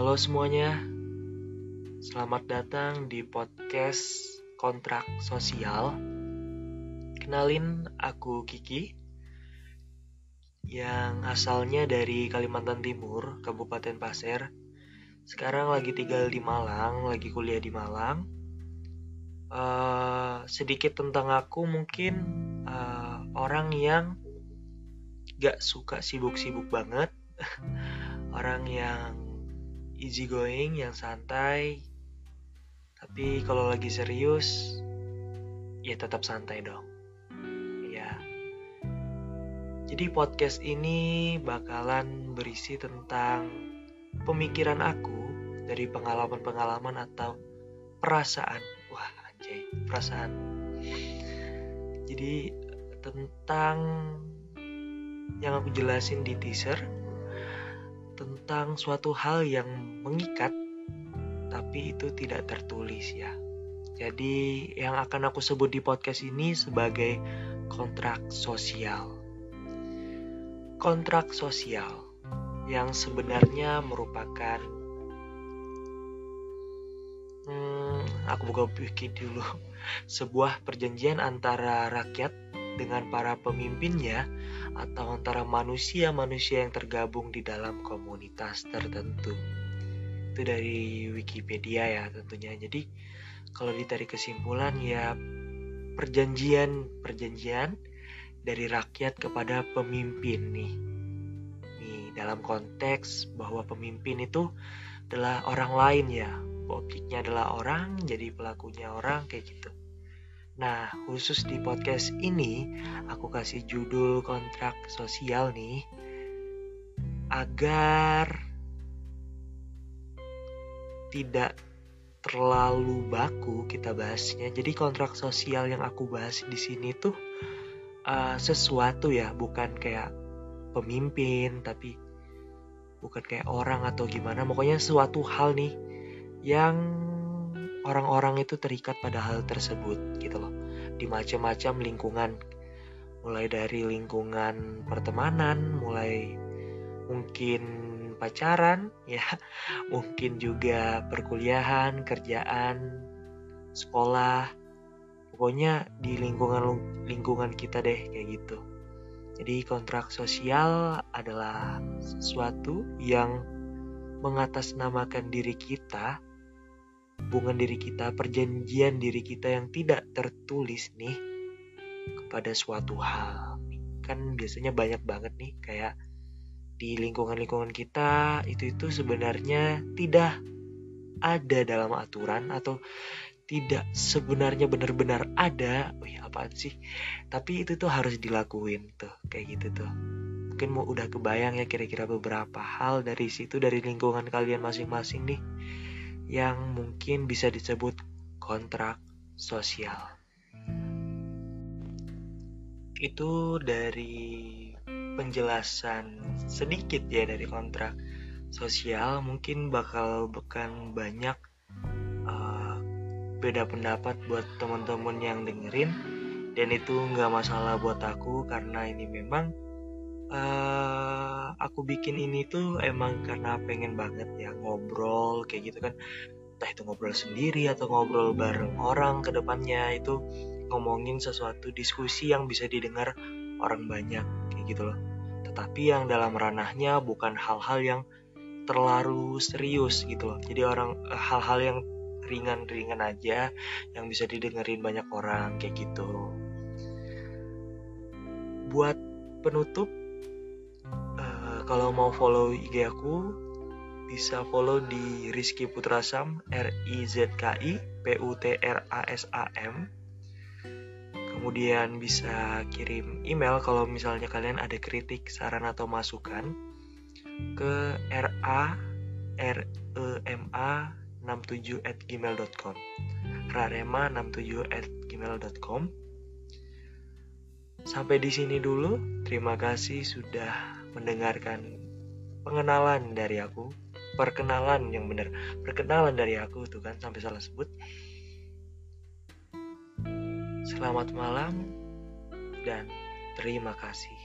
Halo semuanya, selamat datang di podcast Kontrak Sosial. Kenalin, aku Kiki, yang asalnya dari Kalimantan Timur, Kabupaten Pasir. Sekarang lagi tinggal di Malang, lagi kuliah di Malang. Uh, sedikit tentang aku, mungkin uh, orang yang gak suka sibuk-sibuk banget, orang yang easy going, yang santai. Tapi kalau lagi serius, ya tetap santai dong. Ya. Jadi podcast ini bakalan berisi tentang pemikiran aku dari pengalaman-pengalaman atau perasaan. Wah, anjay, perasaan. Jadi tentang yang aku jelasin di teaser tentang suatu hal yang mengikat tapi itu tidak tertulis ya. Jadi yang akan aku sebut di podcast ini sebagai kontrak sosial. Kontrak sosial yang sebenarnya merupakan hmm, aku buka pikir dulu sebuah perjanjian antara rakyat dengan para pemimpinnya atau antara manusia-manusia yang tergabung di dalam komunitas tertentu. Itu dari Wikipedia ya tentunya. Jadi kalau ditarik kesimpulan ya perjanjian-perjanjian dari rakyat kepada pemimpin nih. Nih dalam konteks bahwa pemimpin itu adalah orang lain ya. Objeknya adalah orang, jadi pelakunya orang kayak gitu. Nah, khusus di podcast ini, aku kasih judul kontrak sosial nih, agar tidak terlalu baku kita bahasnya. Jadi kontrak sosial yang aku bahas di sini tuh uh, sesuatu ya, bukan kayak pemimpin, tapi bukan kayak orang atau gimana. Pokoknya suatu hal nih yang orang-orang itu terikat pada hal tersebut gitu loh. Di macam-macam lingkungan. Mulai dari lingkungan pertemanan mulai mungkin pacaran ya. Mungkin juga perkuliahan kerjaan sekolah. Pokoknya di lingkungan lingkungan kita deh kayak gitu. Jadi kontrak sosial adalah sesuatu yang mengatasnamakan diri kita hubungan diri kita, perjanjian diri kita yang tidak tertulis nih kepada suatu hal. Kan biasanya banyak banget nih kayak di lingkungan-lingkungan kita itu itu sebenarnya tidak ada dalam aturan atau tidak sebenarnya benar-benar ada. Ya apaan sih? Tapi itu tuh harus dilakuin tuh kayak gitu tuh. Mungkin mau udah kebayang ya kira-kira beberapa hal dari situ dari lingkungan kalian masing-masing nih yang mungkin bisa disebut kontrak sosial. Itu dari penjelasan sedikit ya dari kontrak sosial mungkin bakal bukan banyak uh, beda pendapat buat teman-teman yang dengerin dan itu nggak masalah buat aku karena ini memang uh, aku bikin ini tuh emang karena pengen banget ya ngobrol kayak gitu kan. Entah itu ngobrol sendiri atau ngobrol bareng orang ke depannya itu ngomongin sesuatu diskusi yang bisa didengar orang banyak kayak gitu loh. Tetapi yang dalam ranahnya bukan hal-hal yang terlalu serius gitu loh. Jadi orang eh, hal-hal yang ringan-ringan aja yang bisa didengerin banyak orang kayak gitu. Buat penutup kalau mau follow IG aku bisa follow di Rizky Putrasam R I Z K I P U T R A S A M. Kemudian bisa kirim email kalau misalnya kalian ada kritik saran atau masukan ke ra r e m a 67 at gmail.com rarema 67 at gmail.com sampai di sini dulu. Terima kasih sudah mendengarkan pengenalan dari aku perkenalan yang benar perkenalan dari aku tuh kan sampai salah sebut. Selamat malam dan terima kasih